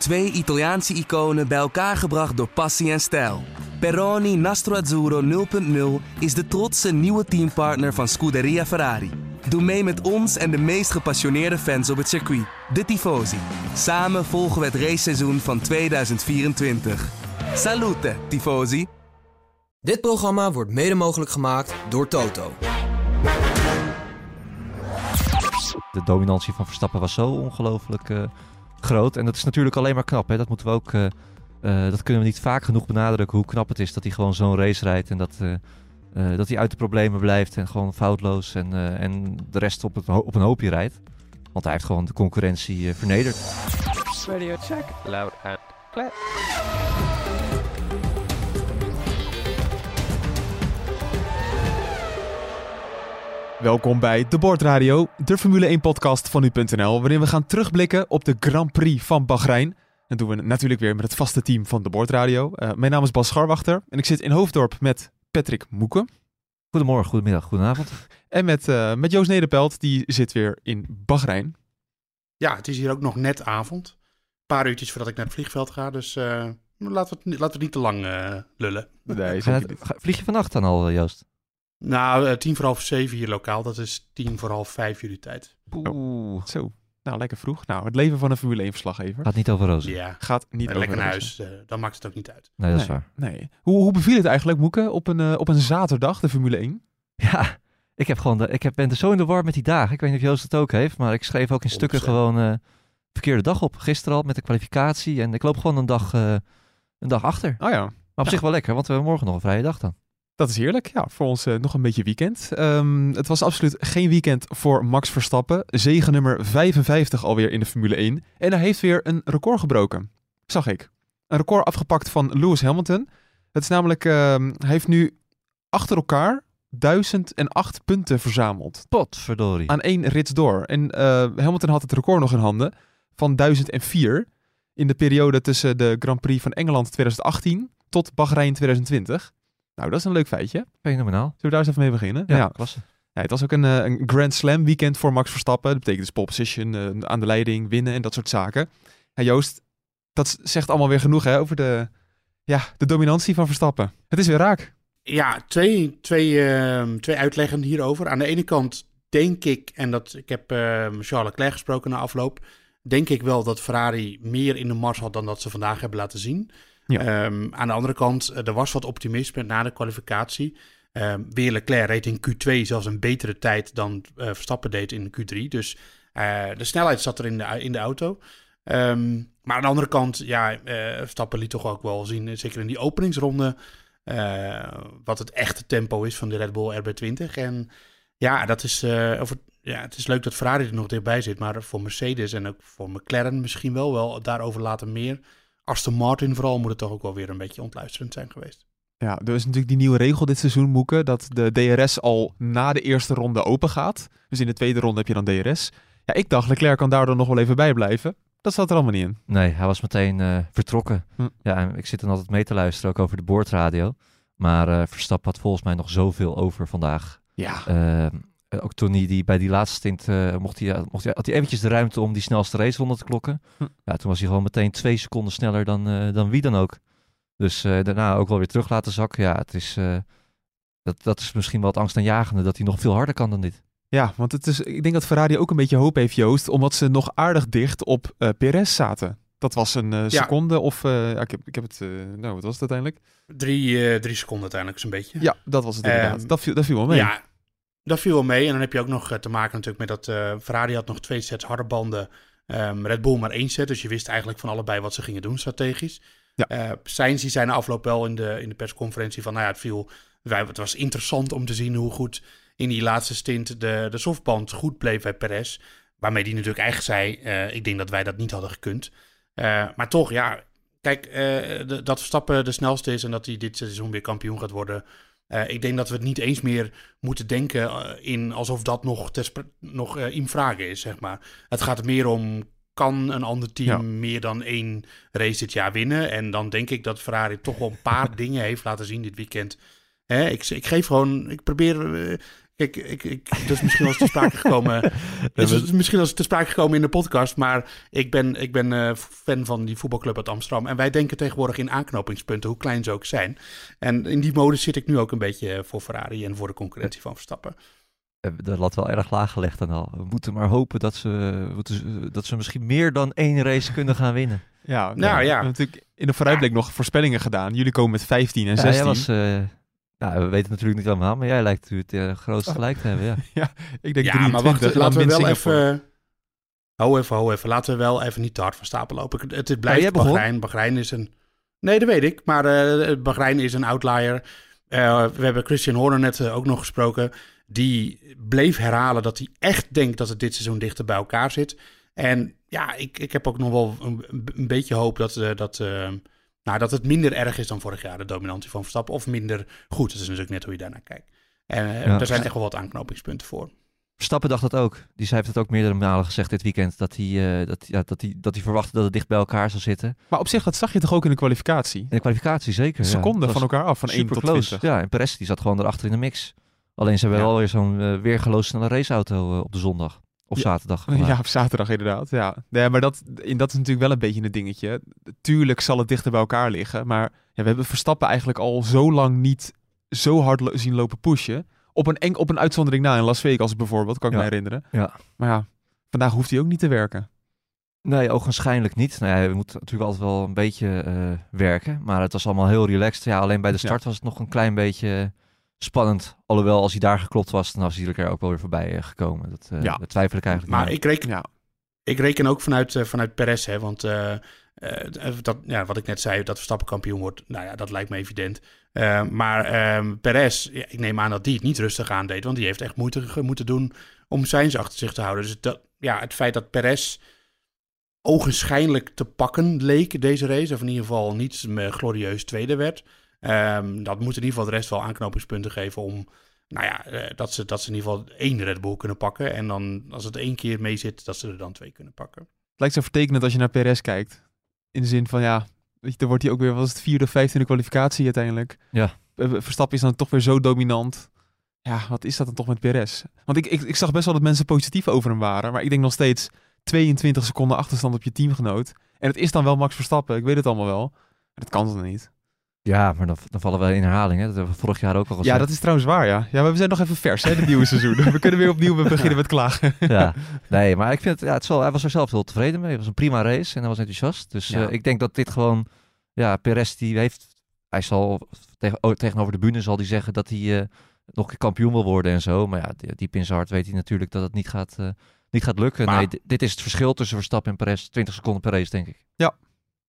Twee Italiaanse iconen bij elkaar gebracht door passie en stijl. Peroni Nastro Azzurro 0.0 is de trotse nieuwe teampartner van Scuderia Ferrari. Doe mee met ons en de meest gepassioneerde fans op het circuit, de Tifosi. Samen volgen we het raceseizoen van 2024. Salute, Tifosi! Dit programma wordt mede mogelijk gemaakt door Toto. De dominantie van Verstappen was zo ongelooflijk uh, groot. En dat is natuurlijk alleen maar knap. Hè? Dat moeten we ook. Uh, uh, dat kunnen we niet vaak genoeg benadrukken hoe knap het is dat hij gewoon zo'n race rijdt. En dat, dat hij uit de problemen blijft en gewoon foutloos. En, en de rest op, het, op een hoopje rijdt. Want hij heeft gewoon de concurrentie vernederd. Radio check. Loud and clear. Welkom bij De Bordradio, de Formule 1-podcast van nu.nl, waarin we gaan terugblikken op de Grand Prix van Bahrein. Dat doen we natuurlijk weer met het vaste team van De Bordradio. Uh, mijn naam is Bas Scharwachter en ik zit in Hoofddorp met Patrick Moeken. Goedemorgen, goedemiddag, goedenavond. En met, uh, met Joost Nederpelt, die zit weer in Bahrein. Ja, het is hier ook nog net avond. Een paar uurtjes voordat ik naar het vliegveld ga, dus uh, laten, we het, laten we het niet te lang lullen. Nee, vlieg je vannacht dan al, Joost? Nou, uh, tien voor half zeven hier lokaal. Dat is tien voor half vijf jullie tijd. Oeh. Zo. Nou, lekker vroeg. Nou, het leven van een Formule 1-verslaggever. Gaat niet over rozen. Ja. Gaat niet en over lekker huis. Uh, dan maakt het ook niet uit. Nee, dat is nee, waar. Nee. Hoe, hoe beviel het eigenlijk, Moeke, op een, uh, op een zaterdag, de Formule 1? Ja, ik, heb gewoon de, ik heb, ben er zo in de war met die dagen. Ik weet niet of Joost het ook heeft, maar ik schreef ook in stukken gewoon uh, verkeerde dag op. Gisteren al met de kwalificatie. En ik loop gewoon een dag, een dag achter. Oh ja. Maar op ja. zich wel lekker, want we hebben morgen nog een vrije dag dan. Dat is heerlijk. Ja, voor ons uh, nog een beetje weekend. Um, het was absoluut geen weekend voor Max Verstappen. Zegen nummer 55 alweer in de Formule 1. En hij heeft weer een record gebroken. Zag ik. Een record afgepakt van Lewis Hamilton. Het is namelijk, uh, hij heeft nu achter elkaar 1008 punten verzameld. Potverdorie. Aan één rit door. En uh, Hamilton had het record nog in handen van 1004 in de periode tussen de Grand Prix van Engeland 2018 tot Bahrein 2020. Nou, dat is een leuk feitje. Fenomenaal. Zullen we daar eens even mee beginnen? Ja, ja. klasse. Ja, het was ook een, uh, een Grand Slam weekend voor Max Verstappen. Dat betekent dus pole position, uh, aan de leiding, winnen en dat soort zaken. Ja, Joost, dat zegt allemaal weer genoeg hè, over de, ja, de dominantie van Verstappen. Het is weer raak. Ja, twee, twee, uh, twee uitleggen hierover. Aan de ene kant denk ik, en dat ik heb Charles Leclerc gesproken na afloop, denk ik wel dat Ferrari meer in de mars had dan dat ze vandaag hebben laten zien. Um, aan de andere kant, er was wat optimisme na de kwalificatie. Um, weer Leclerc reed in Q2 zelfs een betere tijd dan uh, Verstappen deed in Q3. Dus uh, de snelheid zat er in de, in de auto. Um, maar aan de andere kant, ja, uh, Verstappen liet toch ook wel zien, zeker in die openingsronde, wat het echte tempo is van de Red Bull RB20. En ja, dat is, over, ja, het is leuk dat Ferrari er nog dichtbij zit, maar voor Mercedes en ook voor McLaren misschien wel, wel daarover later meer. Aston Martin vooral moet het toch ook wel weer een beetje ontluisterend zijn geweest. Ja, er is natuurlijk die nieuwe regel dit seizoen, Moeke, dat de DRS al na de eerste ronde open gaat. Dus in de tweede ronde heb je dan DRS. Ja, ik dacht, Leclerc kan daar dan nog wel even bij blijven. Dat zat er allemaal niet in. Nee, hij was meteen uh, vertrokken. Hm. Ja, en ik zit dan altijd mee te luisteren, ook over de boordradio. Maar uh, Verstappen had volgens mij nog zoveel over vandaag. Ja. Uh, ook toen hij die, bij die laatste stint uh, mocht hij, mocht hij, had hij eventjes de ruimte om die snelste raceronde te klokken. Hm. Ja, toen was hij gewoon meteen twee seconden sneller dan, uh, dan wie dan ook. Dus uh, daarna ook wel weer terug laten zakken. Ja, het is, dat, dat is misschien wel het angstaanjagende dat hij nog veel harder kan dan dit. Ja, want het is, ik denk dat Ferrari ook een beetje hoop heeft, Joost, omdat ze nog aardig dicht op Perez zaten. Dat was een ja. seconde of, ja, ik, heb, ik heb het, nou wat was het uiteindelijk? Drie, drie seconden uiteindelijk zo'n beetje. Ja, dat was het inderdaad. Um, dat, viel, dat viel wel mee. Ja, dat viel wel mee. En dan heb je ook nog te maken natuurlijk met dat uh, Ferrari had nog twee sets harde banden. Um, Red Bull maar één set. Dus je wist eigenlijk van allebei wat ze gingen doen strategisch. Ja. Uh, Sainz die zei na afloop wel in de, in de persconferentie van... Nou ja, het viel... Wij, het was interessant om te zien hoe goed in die laatste stint de, de softband goed bleef bij Perez. Waarmee die natuurlijk eigenlijk zei... Uh, ik denk dat wij dat niet hadden gekund. maar toch, ja... Kijk, de, dat Verstappen de snelste is en dat hij dit seizoen weer kampioen gaat worden... Uh, ik denk dat we het niet eens meer moeten denken uh, in alsof dat nog, nog uh, in vragen is, zeg maar. Het gaat er meer om, kan een ander team ja. meer dan één race dit jaar winnen? En dan denk ik dat Ferrari toch wel een paar dingen heeft laten zien dit weekend. Hè, ik, ik geef gewoon, ik probeer, ik, ik, ik, dat is misschien wel eens te sprake gekomen. het is misschien wel eens te sprake gekomen in de podcast. Maar ik ben, ik ben eh, fan van die voetbalclub uit Amsterdam. En wij denken tegenwoordig in aanknopingspunten, hoe klein ze ook zijn. En in die mode zit ik nu ook een beetje voor Ferrari en voor de concurrentie van Verstappen. De lat wel erg laag gelegd dan al. We moeten maar hopen dat ze, dat ze misschien meer dan één race kunnen gaan winnen. Ja, nou, ja. We hebben natuurlijk in de vooruitblik nog voorspellingen gedaan. Jullie komen met 15 en 16. Ja, was, uh, nou, we weten natuurlijk niet allemaal, maar jij lijkt het uh, grootste gelijk te hebben. Ja, ja ik denk ja, 23, maar wacht, laten we wel even... Hou even, hou even. Laten we wel even niet te hard van stapel lopen. Het, het blijft ja, Bahrein. Bahrein is een... Nee, dat weet ik. Maar uh, Bahrein is een outlier. Uh, we hebben Christian Horner net ook nog gesproken. Die bleef herhalen dat hij echt denkt dat het dit seizoen dichter bij elkaar zit. En ja, ik, ik heb ook nog wel een, een beetje hoop dat, uh, dat, nou, dat het minder erg is dan vorig jaar, de dominantie van Verstappen. Of minder goed. Dat is natuurlijk net hoe je daarnaar kijkt. En uh, ja. er zijn echt wel wat aanknopingspunten voor. Verstappen dacht dat ook. Die heeft het ook meerdere malen gezegd dit weekend. Dat hij, dat, ja, dat, hij, dat hij verwachtte dat het dicht bij elkaar zou zitten. Maar op zich, dat zag je toch ook in de kwalificatie? In de kwalificatie, zeker. Seconden ja. van elkaar af, van 1 tot close. 20. Ja, en Perez die zat gewoon erachter in de mix. Alleen ze hebben ja. wel weer zo'n uh, weergeloos snelle raceauto uh, op de zondag. Of zaterdag. Ja, op zaterdag inderdaad. Ja, nee, maar dat, in, dat is natuurlijk wel een beetje een dingetje. Tuurlijk zal het dichter bij elkaar liggen. Maar ja, we hebben Verstappen eigenlijk al zo lang niet zo hard lo zien lopen pushen. Op een, eng, op een uitzondering na in Las Vegas bijvoorbeeld, kan ik ja. me herinneren. Ja. Maar ja, vandaag hoeft hij ook niet te werken. Nee, ogenschijnlijk niet. Nou ja, we moeten natuurlijk altijd wel een beetje uh, werken. Maar het was allemaal heel relaxed. Ja, alleen bij de start ja. was het nog een klein beetje spannend. Alhoewel, als hij daar geklopt was, dan was hij er ook wel weer voorbij uh, gekomen. Dat, uh, ja. dat twijfel ik eigenlijk Maar ik reken, ja. ik reken ook vanuit, uh, vanuit Perez, hè, want dat, ja, wat ik net zei, dat Verstappen kampioen wordt, nou ja, dat lijkt me evident. maar um, Perez, ja, ik neem aan dat die het niet rustig aan deed, want die heeft echt moeite moeten doen om zijn achter zich te houden. Dus dat, ja, het feit dat Perez ogenschijnlijk te pakken leek deze race, of in ieder geval niet glorieus tweede werd... Um, dat moet in ieder geval de rest wel aanknopingspunten geven om, nou ja, uh, dat, ze, dat ze in ieder geval één Red Bull kunnen pakken. En dan, als het één keer mee zit, dat ze er dan twee kunnen pakken. Het lijkt zo vertekenend als je naar Perez kijkt. In de zin van, ja, weet je, dan wordt hij ook weer, was het vierde of vijfde kwalificatie uiteindelijk. Ja. Verstappen is dan toch weer zo dominant. Ja, wat is dat dan toch met Perez? Want ik, ik, ik zag best wel dat mensen positief over hem waren. Maar ik denk nog steeds 22 seconden achterstand op je teamgenoot. En het is dan wel Max Verstappen, ik weet het allemaal wel. Maar dat kan dan niet. Ja, maar dan, dan, vallen we in herhaling. Hè? Dat hebben we vorig jaar ook al gezegd. Ja, dat is trouwens waar, ja. Ja, maar we zijn nog even vers, hè, het nieuwe seizoen. we kunnen weer opnieuw beginnen met klagen. ja, nee, maar ik vind het, ja, het wel, hij was er zelf heel tevreden mee. Het was een prima race en hij was enthousiast. Dus ja. uh, ik denk dat dit gewoon, ja, Perez die heeft, hij zal tegen, oh, tegenover de bühne zal hij zeggen dat hij uh, nog een kampioen wil worden en zo. Maar ja, diep in zijn hart weet hij natuurlijk dat het niet gaat, uh, niet gaat lukken. Maar, nee, dit is het verschil tussen Verstappen en Perez. 20 seconden per race, denk ik. Ja,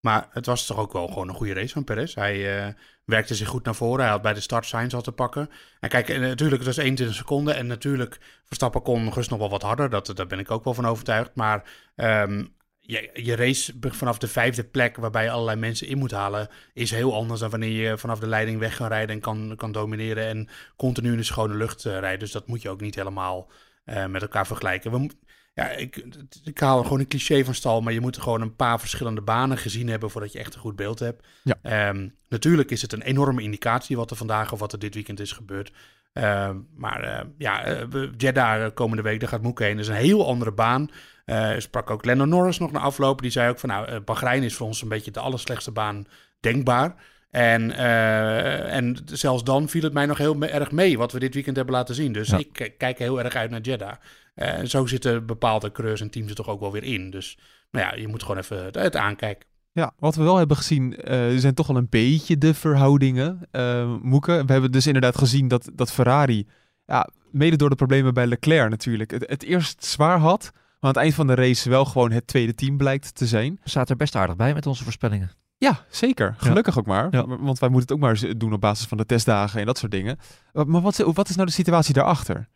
maar het was toch ook wel gewoon een goede race van Perez. Hij uh, werkte zich goed naar voren. Hij had bij de start signs al te pakken. En kijk, natuurlijk, het was 21 seconden. En natuurlijk, Verstappen kon gerust nog wel wat harder. Dat, daar ben ik ook wel van overtuigd. Maar um, je, je race vanaf de vijfde plek, waarbij je allerlei mensen in moet halen, is heel anders dan wanneer je vanaf de leiding weg kan rijden en kan, kan domineren. En continu in de schone lucht uh, rijden. Dus dat moet je ook niet helemaal uh, met elkaar vergelijken. We, ja, ik, ik haal gewoon een cliché van stal, maar je moet gewoon een paar verschillende banen gezien hebben voordat je echt een goed beeld hebt. Ja. Um, natuurlijk is het een enorme indicatie wat er vandaag of wat er dit weekend is gebeurd. Um, maar uh, ja, uh, Jeddah komende week, daar gaat Moeke heen. Dat is een heel andere baan. Uh, sprak ook Lennon Norris nog na afloop. Die zei ook van nou, Bahrein is voor ons een beetje de allerslechtste baan denkbaar. En, en zelfs dan viel het mij nog heel erg mee wat we dit weekend hebben laten zien. Dus ja. ik kijk heel erg uit naar Jeddah. En zo zitten bepaalde coureurs en teams er toch ook wel weer in. Dus nou ja, je moet gewoon even het, aankijken. Ja, wat we wel hebben gezien, uh, zijn toch wel een beetje de verhoudingen. Uh, Moeke, we hebben dus inderdaad gezien dat, dat Ferrari, ja, mede door de problemen bij Leclerc natuurlijk, het, het eerst zwaar had. Maar aan het eind van de race wel gewoon het tweede team blijkt te zijn. We zaten er best aardig bij met onze voorspellingen. Ja, zeker. Gelukkig ja. ook maar. Ja. Want wij moeten het ook maar doen op basis van de testdagen en dat soort dingen. Maar wat, wat is nou de situatie daarachter?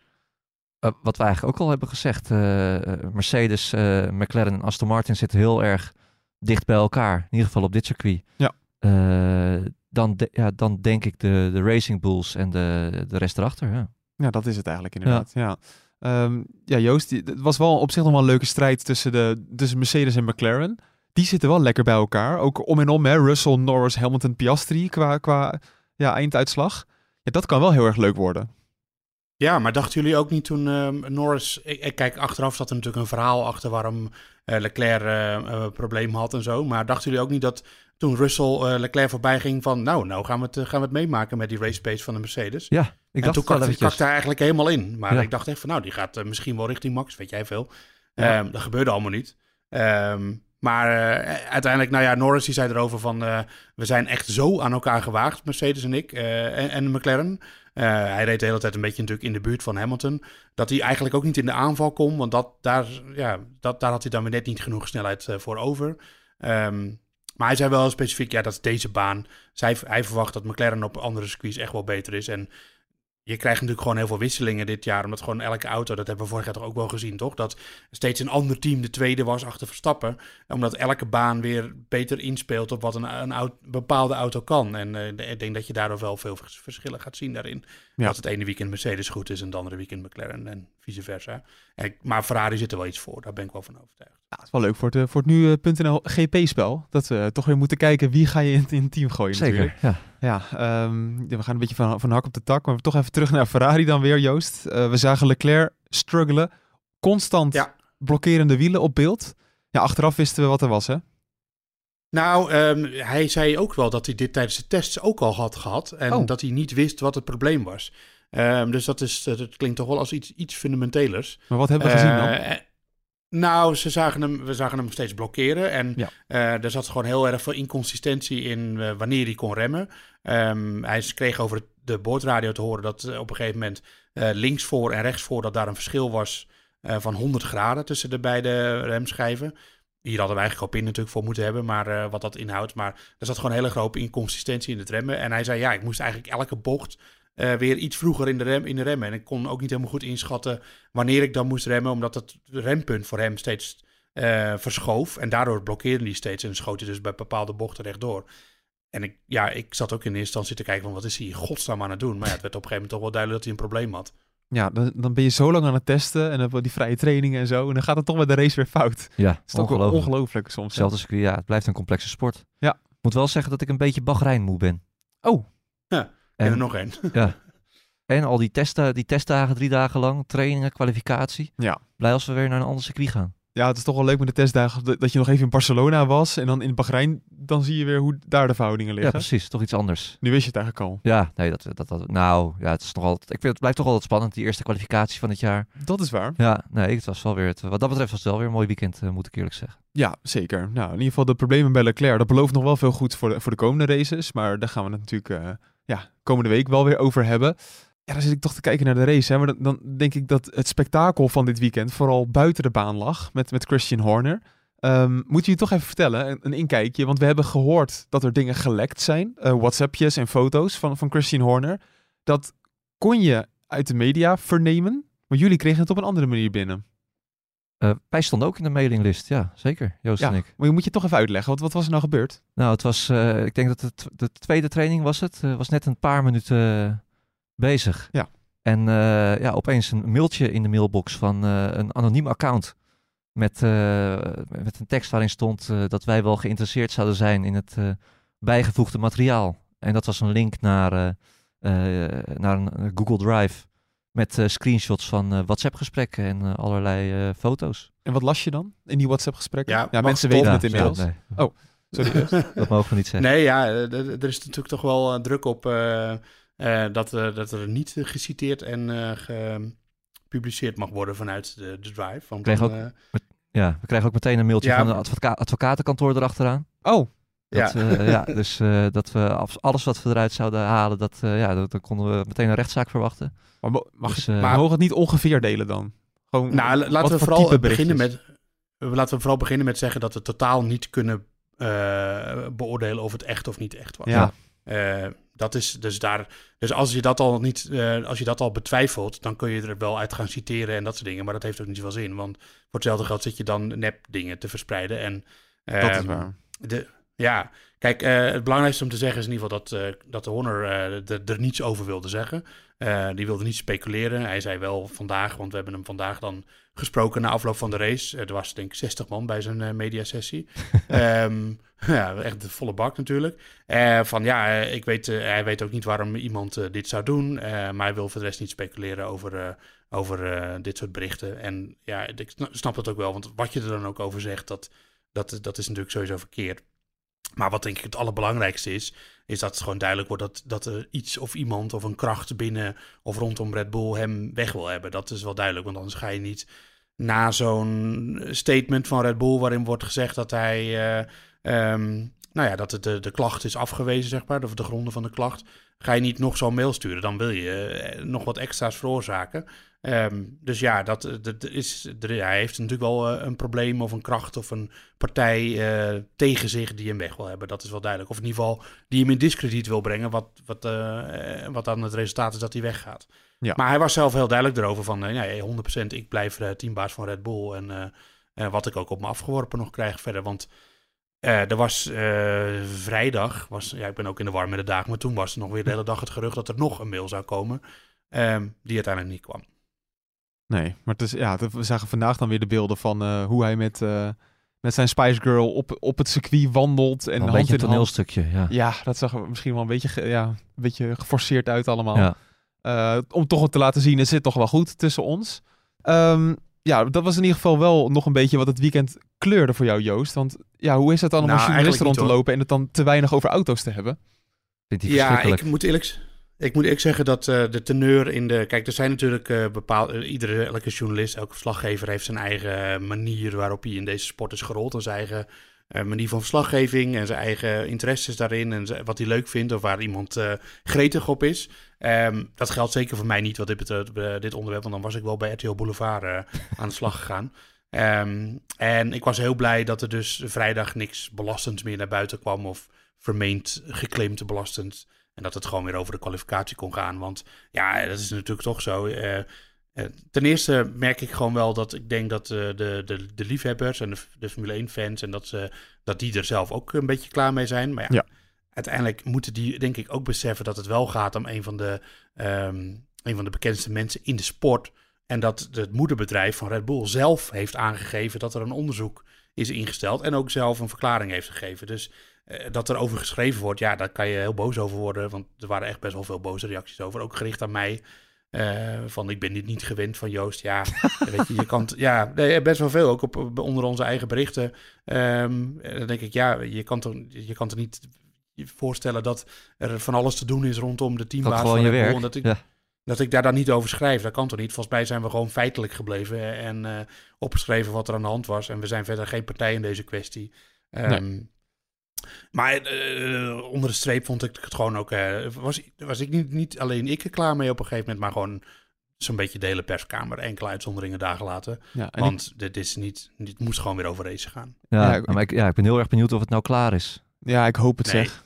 Uh, wat we eigenlijk ook al hebben gezegd. Uh, Mercedes, uh, McLaren en Aston Martin zitten heel erg dicht bij elkaar. In ieder geval op dit circuit. Ja. dan, de, ja, dan denk ik de, de Racing Bulls en de, de rest erachter. Ja. ja, dat is het eigenlijk inderdaad. Ja, ja. Um, ja Joost, het was wel op zich nog wel een leuke strijd tussen, de, tussen Mercedes en McLaren. Die zitten wel lekker bij elkaar. Ook om en om, hè. Russell, Norris, Hamilton, Piastri qua, qua ja, einduitslag. Ja, dat kan wel heel erg leuk worden. Ja, maar dachten jullie ook niet toen ehm, Norris... Ik, kijk, achteraf zat er natuurlijk een verhaal achter waarom eh, Leclerc een probleem had en zo. Maar dachten jullie ook niet dat toen Russell Leclerc voorbij ging van... Nou, nou gaan we het, gaan we het meemaken met die race pace van de Mercedes. Ja, ik en dacht toen wel kakte, hij eigenlijk helemaal in. Maar Ja. ik dacht echt van, nou, die gaat misschien wel richting Max, weet jij veel. Ja. Ehm, dat gebeurde allemaal niet. Ehm, maar uiteindelijk, nou ja, Norris die zei erover van... we zijn echt zo aan elkaar gewaagd, Mercedes en ik, en, en McLaren. Eh, hij reed de hele tijd een beetje natuurlijk in de buurt van Hamilton. Dat hij eigenlijk ook niet in de aanval kon, want dat, daar, ja, dat, daar had hij dan weer net niet genoeg snelheid eh, voor over. Ehm, maar hij zei wel specifiek, ja, dat is deze baan. Zij, hij verwacht dat McLaren op andere circuits echt wel beter is. En je krijgt natuurlijk gewoon heel veel wisselingen dit jaar. Omdat gewoon elke auto, dat hebben we vorig jaar toch ook wel gezien, toch? Dat steeds een ander team de tweede was achter Verstappen. Omdat elke baan weer beter inspeelt op wat een, bepaalde auto kan. En eh, ik denk dat je daardoor wel veel vers- verschillen gaat zien daarin. Ja. Dat het ene weekend Mercedes goed is en het andere weekend McLaren en vice versa. En, ik- maar Ferrari zit er wel iets voor, daar ben ik wel van overtuigd. Ja, het is wel leuk voor het, eh, voor het nu eh, GP-spel. Dat we toch weer moeten kijken wie ga je in, in het team gooien natuurlijk. Zeker, ja. Ja, ehm, ja, we gaan een beetje van, van hak op de tak. Maar toch even terug naar Ferrari dan weer, Joost. Eh, we zagen Leclerc struggelen. Constant Ja. blokkerende wielen op beeld. Ja, achteraf wisten we wat er was, hè? Nou, ehm, hij zei ook wel dat hij dit tijdens de tests ook al had gehad. En Oh. dat hij niet wist wat het probleem was. Ehm, dus dat, is, dat klinkt toch wel als iets, iets fundamentelers. Maar wat hebben we gezien dan? Eh, eh, nou, ze zagen hem, we zagen hem steeds blokkeren. En Ja. eh, er zat gewoon heel erg veel inconsistentie in wanneer hij kon remmen. Ehm, hij kreeg over de boordradio te horen dat op een gegeven moment eh, links voor en rechts voor dat daar een verschil was van 100 graden tussen de beide remschijven. Hier hadden we eigenlijk al pin natuurlijk voor moeten hebben, maar eh, wat dat inhoudt. Maar er zat gewoon een hele grote inconsistentie in het remmen. En hij zei, ja, ik moest eigenlijk elke bocht eh, weer iets vroeger in de, rem, in de remmen. En ik kon ook niet helemaal goed inschatten wanneer ik dan moest remmen, omdat het rempunt voor hem steeds eh, verschoof. En daardoor blokkeerde hij steeds en schoot hij dus bij bepaalde bochten rechtdoor. En ik, ja, ik zat ook in eerste instantie te kijken van wat is hij in godsnaam aan het doen. Maar ja, het werd op een gegeven moment toch wel duidelijk dat hij een probleem had. Ja, dan, dan ben je zo lang aan het testen en dan heb je die vrije trainingen en zo. En dan gaat het toch met de race weer fout. Ja, Het is toch ongelooflijk. ongelooflijk soms. hè? Hetzelfde circuit, ja, het blijft een complexe sport. Ja. Ik moet wel zeggen dat ik een beetje Bahrein moe ben. Oh, En er En, nog één. ja. en al die, testen, die testdagen, drie dagen lang, trainingen, kwalificatie. Ja. Blij als we weer naar een ander circuit gaan. Ja, het is toch wel leuk met de testdagen dat je nog even in Barcelona was. En dan in Bahrein, dan zie je weer hoe daar de verhoudingen Ja, liggen. precies. Toch iets anders. nu wist je het eigenlijk al. Ja, nee, dat, dat, dat, nou, ja, het is nog altijd, ik vind het blijft toch altijd spannend, die eerste kwalificatie van het jaar. Dat is waar. Ja, nee, het was wel weer, het, wat dat betreft was het wel weer een mooi weekend, eh, moet ik eerlijk zeggen. Ja, zeker. Nou, in ieder geval de problemen bij Leclerc, dat belooft nog wel veel goed voor de, voor de komende races. Maar daar gaan we het natuurlijk eh, ja, komende week wel weer over hebben. Ja, dan zit ik toch te kijken naar de race. Hè. Maar dan, dan denk ik dat het spektakel van dit weekend vooral buiten de baan lag met, met Christian Horner. Ehm, moet je je toch even vertellen, een, een inkijkje. Want we hebben gehoord dat er dingen gelekt zijn. eh, WhatsAppjes en foto's van, van Christian Horner. Dat kon je uit de media vernemen. Maar jullie kregen het op een andere manier binnen. Eh, wij stonden ook in de mailinglist, ja, zeker, Joost Ja, en ik. maar je moet je toch even uitleggen. Wat, wat was er nou gebeurd? Nou, het was, eh, ik denk dat het de tweede training was het, eh, was net een paar minuten bezig. Ja. En eh, ja, opeens een mailtje in de mailbox van eh, een anoniem account. Met, eh, met een tekst waarin stond eh, dat wij wel geïnteresseerd zouden zijn in het eh, bijgevoegde materiaal. En dat was een link naar, eh, eh, naar een Google Drive met eh, screenshots van eh, WhatsApp-gesprekken en allerlei eh, foto's. En wat las je dan in die WhatsApp-gesprekken? Ja, mensen weten het Ja, inmiddels. nee, Sorry. dat mogen we niet zeggen. Nee, ja, er is natuurlijk toch wel druk op dat, eh, dat er niet eh, geciteerd en eh, gepubliceerd mag worden vanuit de, de drive. Want dan, ook- eh, Ja, we kregen ook meteen een mailtje Ja, van advoca advocatenkantoor erachteraan. Oh, Dat, Ja. ja. ja, dus eh, dat we alles wat we eruit zouden halen, dat, eh, ja, dat, dan konden we meteen een rechtszaak verwachten. maar mag Dus, je, eh, maar mogen het niet ongeveer delen dan? Gewoon, nou, laten we voor vooral beginnen met, eh, laten we vooral beginnen met zeggen dat we totaal niet kunnen eh, beoordelen of het echt of niet echt was. Ja. Eh, dat is dus daar. Dus als je dat al niet, eh, als je dat al betwijfelt, dan kun je er wel uit gaan citeren en dat soort dingen. Maar dat heeft ook niet zoveel zin. Want voor hetzelfde geld zit je dan nep dingen te verspreiden. En dat is waar. de, ja, kijk, eh, het belangrijkste om te zeggen is in ieder geval dat, eh, dat de Horner eh, er, niets over wilde zeggen. Eh, die wilde niet speculeren. Hij zei wel vandaag, want we hebben hem vandaag dan gesproken na afloop van de race. er was denk ik 60 man bij zijn eh, mediasessie. Ehm, ja, echt de volle bak natuurlijk. Eh, van ja, eh, ik weet, hij weet ook niet waarom iemand dit zou doen. maar hij wil voor de rest niet speculeren over, over dit soort berichten. En ja, ik sna- snap dat ook wel. Want wat je er dan ook over zegt, dat, dat, dat is natuurlijk sowieso verkeerd. Maar wat denk ik het allerbelangrijkste is, is dat het gewoon duidelijk wordt dat, dat er iets of iemand of een kracht binnen of rondom Red Bull hem weg wil hebben. Dat is wel duidelijk, want anders ga je niet na zo'n statement van Red Bull waarin wordt gezegd dat hij, eh, ehm, nou ja, dat het de, de klacht is afgewezen, zeg maar, of de gronden van de klacht, ga je niet nog zo'n mail sturen. Dan wil je eh, nog wat extra's veroorzaken. Ehm, dus ja, dat, dat is, hij heeft natuurlijk wel eh, een probleem of een kracht of een partij eh, tegen zich die hem weg wil hebben. Dat is wel duidelijk. Of in ieder geval die hem in discrediet wil brengen, wat, wat, eh, eh, wat dan het resultaat is dat hij weggaat. Ja. Maar hij was zelf heel duidelijk erover van, eh, nee, 100% ik blijf eh, teambaas van Red Bull. En eh, eh, wat ik ook op me afgeworpen nog krijg verder. Want eh, er was eh, vrijdag, was, ja, ik ben ook in de war met de dagen, maar toen was er nog weer de hele dag het gerucht dat er nog een mail zou komen. ehm, die uiteindelijk niet kwam. Nee, maar het is, ja, we zagen vandaag dan weer de beelden van eh, hoe hij met, eh, met zijn Spice Girl op, op het circuit wandelt. En een hand beetje een hand. toneelstukje, ja. Ja, dat zag er misschien wel een beetje, ge- ja, een beetje geforceerd uit allemaal. Ja. Eh, om toch te laten zien, het zit toch wel goed tussen ons. Ehm, ja, dat was in ieder geval wel nog een beetje wat het weekend kleurde voor jou, Joost. Want ja, hoe is het dan om Nou, als journalist rond te lopen en het dan te weinig over auto's te hebben? Vindt hij Ja, ik moet eerlijk, ik moet eerlijk zeggen dat eh, de teneur in de... Kijk, er zijn natuurlijk eh bepaalde... iedere, elke journalist, elke verslaggever heeft zijn eigen manier waarop hij in deze sport is gerold. En zijn eigen eh, manier van verslaggeving en zijn eigen interesses daarin. En wat hij leuk vindt of waar iemand eh, gretig op is. Ehm, dat geldt zeker voor mij niet wat dit betreft, dit onderwerp. Want dan was ik wel bij RTL Boulevard eh, aan de slag gegaan. Ehm, en ik was heel blij dat er dus vrijdag niks belastends meer naar buiten kwam. Of vermeend geclaimd belastend. En dat het gewoon weer over de kwalificatie kon gaan. Want ja, dat is natuurlijk toch zo. eh, eh, ten eerste merk ik gewoon wel dat ik denk dat eh, de, de, de liefhebbers en de, de Formule 1-fans... en dat, ze, dat die er zelf ook een beetje klaar mee zijn. Maar ja, Ja. uiteindelijk moeten die denk ik ook beseffen dat het wel gaat om een van de, ehm, een van de bekendste mensen in de sport. En dat het moederbedrijf van Red Bull zelf heeft aangegeven dat er een onderzoek is ingesteld. En ook zelf een verklaring heeft gegeven. Dus dat er over geschreven wordt, ja, daar kan je heel boos over worden. Want er waren echt best wel veel boze reacties over. Ook gericht aan mij. eh, van ik ben dit niet gewend van Joost. Ja, weet je, je kan. Ja, nee, best wel veel. Ook op, op- onder onze eigen berichten. Eh, dan denk ik, ja, je kan toch, je kan toch niet voorstellen dat er van alles te doen is rondom de teambaas van je werk. Dat ik, Ja. dat ik daar dan niet over schrijf. Dat kan toch niet? Volgens mij zijn we gewoon feitelijk gebleven en eh, opgeschreven wat er aan de hand was. En we zijn verder geen partij in deze kwestie. Ehm, Maar eh, onder de streep vond ik het gewoon ook... eh, was, was ik niet, niet alleen ik er klaar mee op een gegeven moment... maar gewoon zo'n beetje de hele perskamer. Enkele uitzonderingen dagen later. Ja, en ik- Want dit, is niet, dit moest gewoon weer over race gaan. Ja, Ja, ik- maar ik, ja, ik ben heel erg benieuwd of het nou klaar is. ja, ik hoop het Nee. zeg.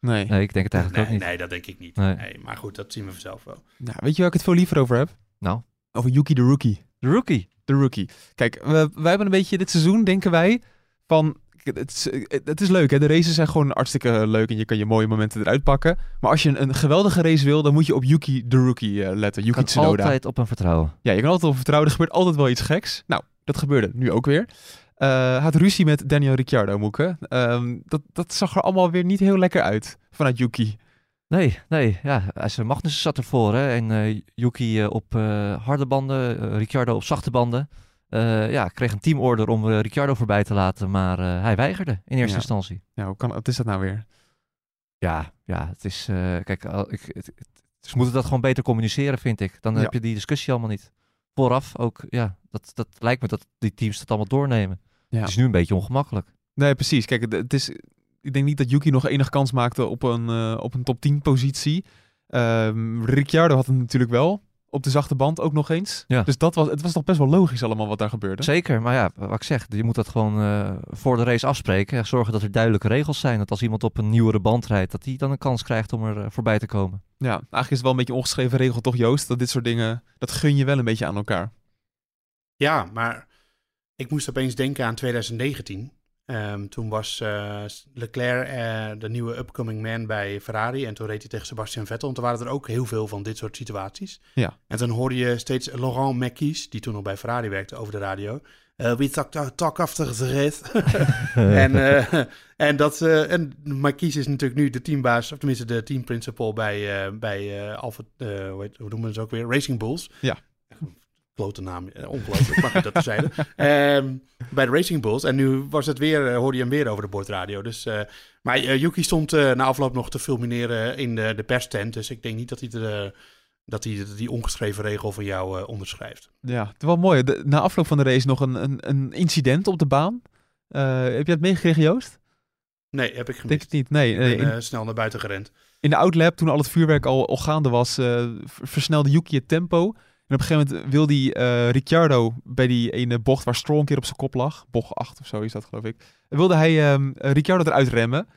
Nee. Nee, ik denk het eigenlijk Nee, ook niet. nee, dat denk ik niet. Nee. Nee. maar goed, dat zien we vanzelf wel. Nou, weet je waar ik het veel liever over heb? Nou, Over Yuki de Rookie. de rookie. De Rookie. Kijk, we, wij hebben een beetje dit seizoen, denken wij, van... Het is, het is leuk, hè? De races zijn gewoon hartstikke leuk en je kan je mooie momenten eruit pakken. Maar als je een, een geweldige race wil, dan moet je op Yuki de Rookie eh, letten. Je Yuki kan Tsunoda. altijd op hem vertrouwen. Ja, je kan altijd op vertrouwen. Er gebeurt altijd wel iets geks. Nou, dat gebeurde nu ook weer. Eh, hij had ruzie met Daniel Ricciardo, Moeke. Ehm, dat, dat zag er allemaal weer niet heel lekker uit vanuit Yuki. Nee, nee. Ja, Magnussen zat ervoor. Hè, en eh, Yuki eh, op eh, harde banden, eh, Ricciardo op zachte banden. Eh, ja, kreeg een teamorder om eh, Ricciardo voorbij te laten, maar eh, hij weigerde in eerste Ja. instantie. Ja, hoe kan, wat is dat nou weer? Ja, ja, het is. kijk, ik, het, het- ze moeten dat gewoon beter communiceren, vind ik. Dan Ja. heb je die discussie allemaal niet. Vooraf ook, ja, dat, dat lijkt me dat die teams dat allemaal doornemen. Ja. Het is nu een beetje ongemakkelijk. Nee, precies. Kijk, het, het is, ik denk niet dat Yuki nog enige kans maakte op een, op een top 10 positie. Ehm, Ricciardo had het natuurlijk wel. Op de zachte band ook nog eens. Ja. Dus dat was, het was toch best wel logisch allemaal wat daar gebeurde. Zeker, maar ja, wat ik zeg, je moet dat gewoon eh, voor de race afspreken. Zorgen dat er duidelijke regels zijn. Dat als iemand op een nieuwere band rijdt, dat die dan een kans krijgt om er eh, voorbij te komen. Ja, eigenlijk is het wel een beetje een ongeschreven regel toch, Joost? Dat dit soort dingen, dat gun je wel een beetje aan elkaar. Ja, maar ik moest opeens denken aan 2019. Ehm, toen was eh, Leclerc eh, de nieuwe upcoming man bij Ferrari. En toen reed hij tegen Sebastian Vettel. En toen waren er ook heel veel van dit soort situaties. Ja. En dan hoorde je steeds Laurent Mekies, die toen nog bij Ferrari werkte, over de radio. Uh, we talk, talk, after the race. en, uh, en, dat, uh, en Marquise is natuurlijk nu de teambaas, of tenminste de teamprincipal bij, bij Alpha, hoe, heet, hoe noemen het ook weer? Racing Bulls. Ja. Klote naam, ongelooflijk, mag ik dat zeiden. um, bij de Racing Bulls. En nu was het weer, hoorde je hem weer over de bordradio. Dus, maar Yuki stond na afloop nog te fulmineren in de, de perstent. Dus ik denk niet dat hij er dat hij die ongeschreven regel van jou onderschrijft. Ja, het was wel mooi. De, na afloop van de race nog een, een, een incident op de baan. Heb je het meegekregen, Joost? Nee, heb ik gemist. Denk het niet, nee. Ik ben in, snel naar buiten gerend. In de outlap, toen al het vuurwerk al, al gaande was, versnelde Yuki het tempo. En op een gegeven moment wil die Ricciardo bij die ene bocht waar Stroll een keer op zijn kop lag, bocht 8 of zo is dat geloof ik, wilde hij um, Ricciardo eruit remmen.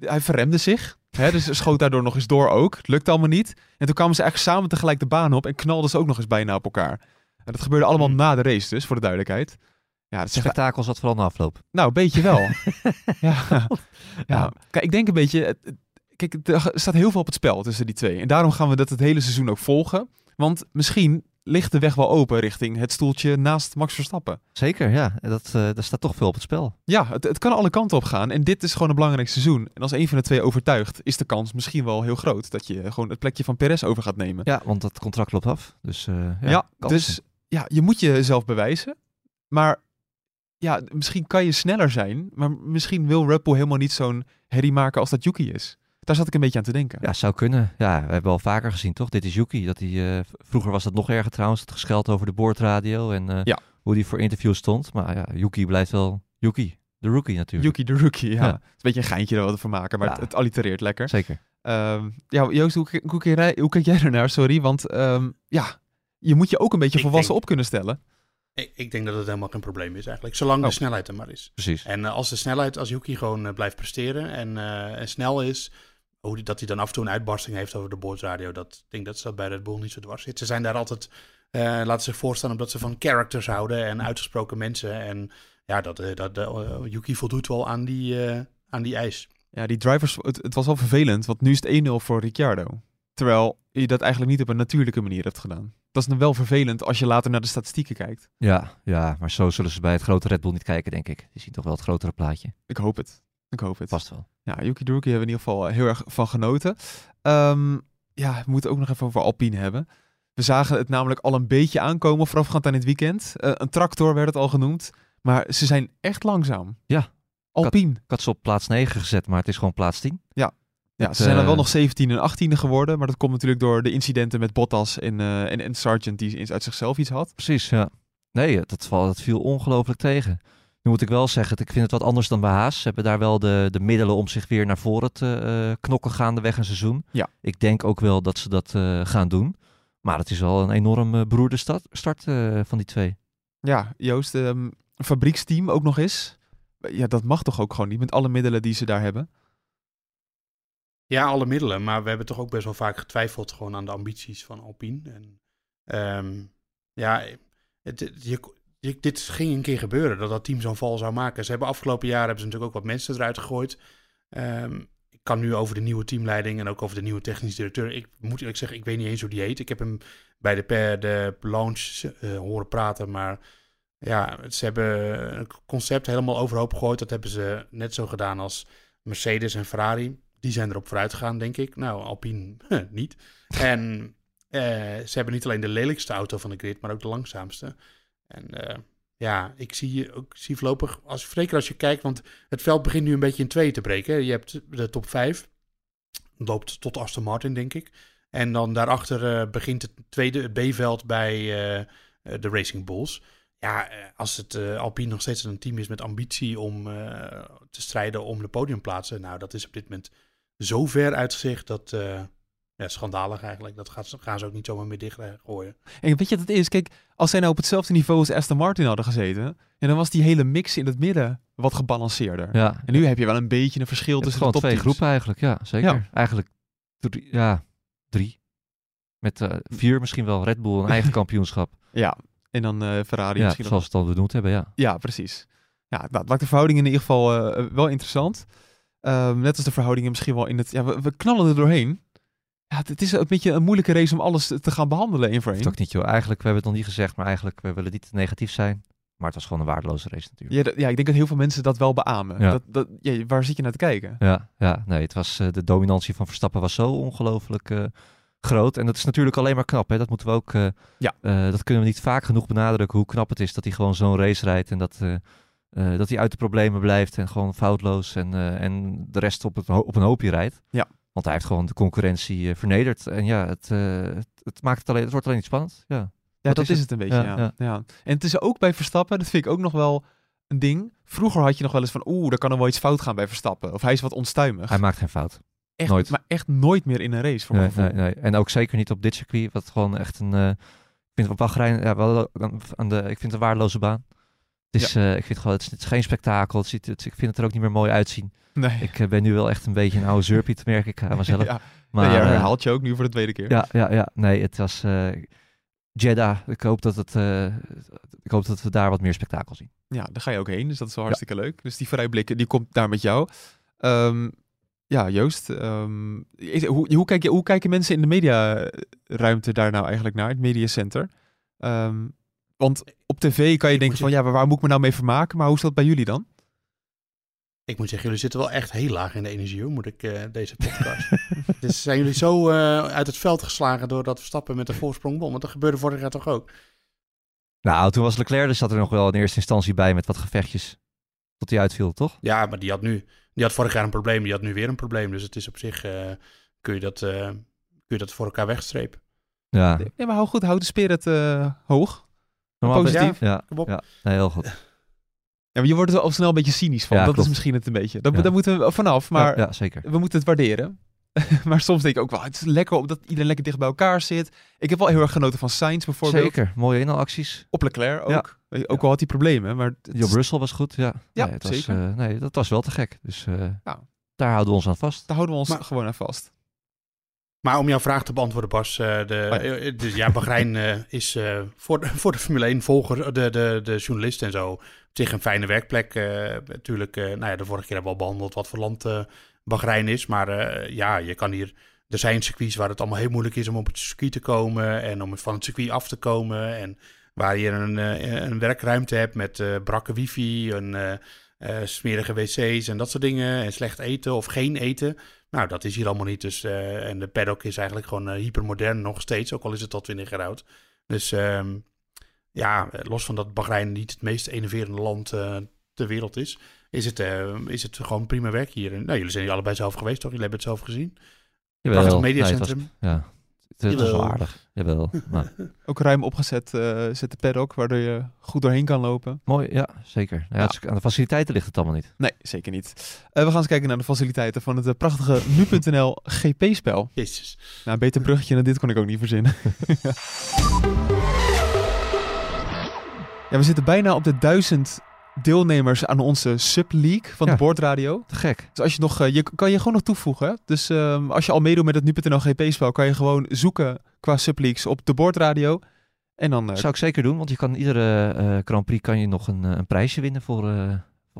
Hij verremde zich. Hè, dus schoot daardoor nog eens door ook. Het lukte allemaal niet. En toen kwamen ze echt samen tegelijk de baan op en knalden ze ook nog eens bijna op elkaar. En dat gebeurde allemaal Hmm. na de race dus, voor de duidelijkheid. Ja, dat Het spektakel zat vooral na afloop. Nou, een beetje wel. ja. ja. Kijk, ik denk een beetje... Kijk, er staat heel veel op het spel tussen die twee. En daarom gaan we dat het hele seizoen ook volgen. Want misschien ligt de weg wel open richting het stoeltje naast Max Verstappen. Zeker, ja. Dat, eh daar staat toch veel op het spel. Ja, het, het kan alle kanten op gaan. En dit is gewoon een belangrijk seizoen. En als een van de twee overtuigt, is de kans misschien wel heel groot dat je gewoon het plekje van Perez over gaat nemen. Ja, want dat contract loopt af. Dus eh, ja, Ja, dus ja, je moet jezelf bewijzen. Maar ja, misschien kan je sneller zijn. Maar misschien wil Red Bull helemaal niet zo'n herrie maken als dat Yuki is. Daar zat ik een beetje aan te denken. Ja, zou kunnen. Ja, we hebben al vaker gezien, toch? Dit is Yuki. Dat hij, eh, vroeger was dat nog erger trouwens, het gescheld over de boordradio en eh, Ja. hoe hij voor interviews stond. Maar ja, Yuki blijft wel Yuki. De rookie natuurlijk. Yuki de rookie, ja. Ja. Het is een beetje een geintje dat we ervan maken, maar Ja. het, het allitereert lekker. Zeker. Ehm, ja, Joost, hoe, hoe, kijk jij- hoe kijk jij ernaar? Sorry, want ehm, ja, je moet je ook een beetje Ik volwassen denk- op kunnen stellen. Ik, ik denk dat het helemaal geen probleem is eigenlijk. Zolang Oh. de snelheid er maar is. Precies. En eh, als de snelheid, als Yuki gewoon blijft presteren en, eh, en snel is, hoe die, dat hij dan af en toe een uitbarsting heeft over de boordradio, dat ik denk dat ze dat bij Red Bull niet zo dwars zit. Ze zijn daar altijd, eh, laten zich voorstaan omdat ze van characters houden en uitgesproken mensen. En ja, dat, eh, dat eh, Yuki voldoet wel aan die, eh, aan die eis. Ja, die drivers, het, het was wel vervelend, want nu is het 1-0 voor Ricciardo. Terwijl je dat eigenlijk niet op een natuurlijke manier hebt gedaan. Dat is dan wel vervelend als je later naar de statistieken kijkt. Ja, ja, maar zo zullen ze bij het grote Red Bull niet kijken, denk ik. Die zien toch wel het grotere plaatje. Ik hoop het. Ik hoop het. Vast wel. Ja, Yuki de Rookie hebben we in ieder geval eh, heel erg van genoten. Ehm, ja, we moeten ook nog even over Alpine hebben. We zagen het namelijk al een beetje aankomen voorafgaand aan het weekend. Eh, een tractor werd het al genoemd. Maar ze zijn echt langzaam. Ja. Alpine. Ik had ze op plaats 9 gezet, maar het is gewoon plaats 10. Ja, Het, ze zijn dan eh, wel nog 17 en 18 geworden. Maar dat komt natuurlijk door de incidenten met Bottas en, eh, en, en Sargent die uit zichzelf iets had. Precies, ja. Nee, dat, dat viel ongelooflijk tegen. Nu moet ik wel zeggen, ik vind het wat anders dan bij Haas. Ze hebben daar wel de, de middelen om zich weer naar voren te eh, knokken gaandeweg een seizoen. Ja. Ik denk ook wel dat ze dat eh, gaan doen. Maar het is wel een enorm eh, beroerde start, start eh, van die twee. Ja, Joost, ehm, een fabrieksteam ook nog eens. Ja, dat mag toch ook gewoon niet met alle middelen die ze daar hebben. Ja, alle middelen, maar we hebben toch ook best wel vaak getwijfeld gewoon aan de ambities van Alpine. En ehm, ja, het, het- je, dit ging een keer gebeuren, dat dat team zo'n val zou maken. Ze hebben afgelopen jaar hebben ze natuurlijk ook wat mensen eruit gegooid. Ehm, ik kan nu over de nieuwe teamleiding en ook over de nieuwe technisch directeur. Ik moet eerlijk zeggen, ik weet niet eens hoe die heet. Ik heb hem bij de, de launch eh, horen praten, maar ja, ze hebben een concept helemaal overhoop gegooid. Dat hebben ze net zo gedaan als Mercedes en Ferrari. Die zijn erop vooruit gegaan, denk ik. Nou, Alpine niet. En eh, ze hebben niet alleen de lelijkste auto van de grid, maar ook de langzaamste. En eh, ja, ik zie ook zie voorlopig, als, als je kijkt, want het veld begint nu een beetje in twee te breken. Je hebt de top 5, loopt tot Aston Martin, denk ik. En dan daarachter eh, begint het tweede B-veld bij eh, de Racing Bulls. Ja, als het Alpine nog steeds een team is met ambitie om te strijden om de podiumplaatsen, nou, dat is op dit moment zo ver uitzicht dat ja, schandalig eigenlijk. Dat gaat, gaan ze ook niet zomaar meer dichtgooien. En weet je wat het is? Kijk, als zij nou op hetzelfde niveau als Aston Martin hadden gezeten, ja, dan was die hele mix in het midden wat gebalanceerder. Ja, En nu heb je wel een beetje een verschil tussen de twee topteams. groepen eigenlijk. Ja, zeker. Ja. Eigenlijk drie, ja, drie. Met eh, vier misschien wel. Red Bull een eigen kampioenschap. Ja, en dan eh, Ferrari ja, misschien nog. zoals we het al benoemd hebben, ja. Ja, precies. Ja, nou, het maakt de verhoudingen in ieder geval eh, wel interessant. Ehm, net als de verhoudingen misschien wel in het... Ja, we, we knallen er doorheen. Ja, het, is een beetje een moeilijke race om alles te gaan behandelen één voor één. Dat ook niet, joh. Eigenlijk, we hebben het nog niet gezegd, maar eigenlijk, we willen niet te negatief zijn. Maar het was gewoon een waardeloze race natuurlijk. Ja, ja, ik denk dat heel veel mensen dat wel beamen. Ja. Dat, dat, ja, waar zit je naar te kijken? Ja, ja nee, het was, eh, de dominantie van Verstappen was zo ongelooflijk eh, groot. En dat is natuurlijk alleen maar knap. Hè? Dat moeten we ook. eh, Ja. dat kunnen we niet vaak genoeg benadrukken hoe knap het is dat hij gewoon zo'n race rijdt. En dat, dat hij uit de problemen blijft en gewoon foutloos. En, en de rest op, het, op een hoopje rijdt. Ja. Want hij heeft gewoon de concurrentie eh, vernederd. En ja, het, eh, het, het maakt het alleen, het wordt alleen niet spannend. Ja. Ja, Dat is is het. het een beetje, Ja, ja. En het is ook bij Verstappen, dat vind ik ook nog wel een ding. Vroeger had je nog wel eens van, oeh, er kan er wel iets fout gaan bij Verstappen. Of hij is wat onstuimig. Hij maakt geen fout. echt, nooit. Maar echt nooit meer in een race, voor Nee. En ook zeker niet op dit circuit, wat gewoon echt een... eh, ik vind op Bahrein, ja, wel, aan de, ik vind het een waardeloze baan. Het is, eh, ik vind gewoon, het is, het is geen spektakel. Het ziet, het, ik vind het er ook niet meer mooi uitzien. Nee. Ik eh, ben nu wel echt een beetje een oude zeurpiet, merk ik aan mezelf. ja, maar, eh, herhaalt je ook nu voor de tweede keer. ja, ja, ja. Nee, het was eh Jeddah. Ik hoop dat, het, eh, ik hoop dat we daar wat meer spektakel zien. Ja, daar ga je ook heen, dus dat is wel hartstikke leuk. Dus die vooruitblikken, die komt daar met jou. Ehm, ja, Joost, ehm, hoe, hoe, kijk je, hoe kijken mensen in de mediaruimte daar nou eigenlijk naar, het mediacenter? Ehm, want op tv kan je Ik denken van, ja, maar waar moet ik me nou mee vermaken? Maar hoe is dat bij jullie dan? Ik moet zeggen, jullie zitten wel echt heel laag in de energie, hoor, moet ik eh, deze podcast. dus zijn jullie zo eh, uit het veld geslagen door dat Verstappen met de voorsprong won? Want dat gebeurde vorig jaar toch ook? Nou, toen was Leclerc, er zat er nog wel in eerste instantie bij met wat gevechtjes. Tot hij uitviel, toch? Ja, maar die had nu, die had vorig jaar een probleem, die had nu weer een probleem. Dus het is op zich, eh, kun, je dat, eh, kun je dat voor elkaar wegstrepen. Ja. Nee, maar hou goed, houd de spirit eh, hoog. Normaal positief. Ja, Kom op. ja. Nee, heel goed. Ja, maar je wordt er al snel een beetje cynisch van. Ja, dat klopt. is misschien het een beetje. Dat, Ja. Daar moeten we vanaf, maar ja, ja, zeker. we moeten het waarderen. maar soms denk ik ook wel, het is lekker omdat iedereen lekker dicht bij elkaar zit. Ik heb wel heel erg genoten van Sainz bijvoorbeeld. Zeker. Mooie inhaalacties. Op Leclerc ook. Weet je, Ook al had hij problemen, maar... het Job is- Russell was goed, ja. Ja, nee, het was, zeker. eh, nee, dat was wel te gek. Dus eh, Ja. daar houden we ons aan vast. Daar houden we ons Maar- gewoon aan vast. Maar om jouw vraag te beantwoorden, Bas. eh, de, Oh ja. eh, dus ja, Bahrein eh, is voor, de, voor de Formule 1 volger, de, de, de journalisten en zo, op zich een fijne werkplek. natuurlijk, nou ja, de vorige keer hebben we al behandeld wat voor land Bahrein is. Maar ja, je kan hier... Er zijn circuits waar het allemaal heel moeilijk is om op het circuit te komen en om van het circuit af te komen. En waar je een, een werkruimte hebt met eh, brakke wifi, een eh, smerige wc's en dat soort dingen. En slecht eten of geen eten. Nou, dat is hier allemaal niet. Dus, eh, en de paddock is eigenlijk gewoon eh, hypermodern nog steeds, ook al is het al 20 jaar oud. Dus ehm, ja, los van dat Bahrein niet het meest enerverende land ter wereld is, is het, is het gewoon prima werk hier. En, nou, jullie zijn hier allebei zelf geweest, toch? Jullie hebben het zelf gezien. Prachtig Nee, het was- mediacentrum. ja, het, was wel Jawel. aardig. Jawel. Maar, Ook ruim opgezet eh zet de paddock, waardoor je goed doorheen kan lopen. mooi, ja, zeker. Nou, ja, Ja. het is- Aan de faciliteiten ligt het allemaal niet. Nee, zeker niet. Eh, we gaan eens kijken naar de faciliteiten van het eh, prachtige nu.nl GP-spel. Jezus. Nou, beter bruggetje dan dit kon ik ook niet verzinnen. ja, we zitten bijna op de duizend deelnemers aan onze sub-league van Ja. de boordradio. Te gek. Dus als je nog, eh, je kan je gewoon nog toevoegen. hè. Dus ehm, als je al meedoet met het nu.nl GP-spel, kan je gewoon zoeken qua subleagues op de boordradio. En dan eh, zou ik zeker doen, want je kan iedere eh, Grand Prix kan je nog een, een prijsje winnen voor,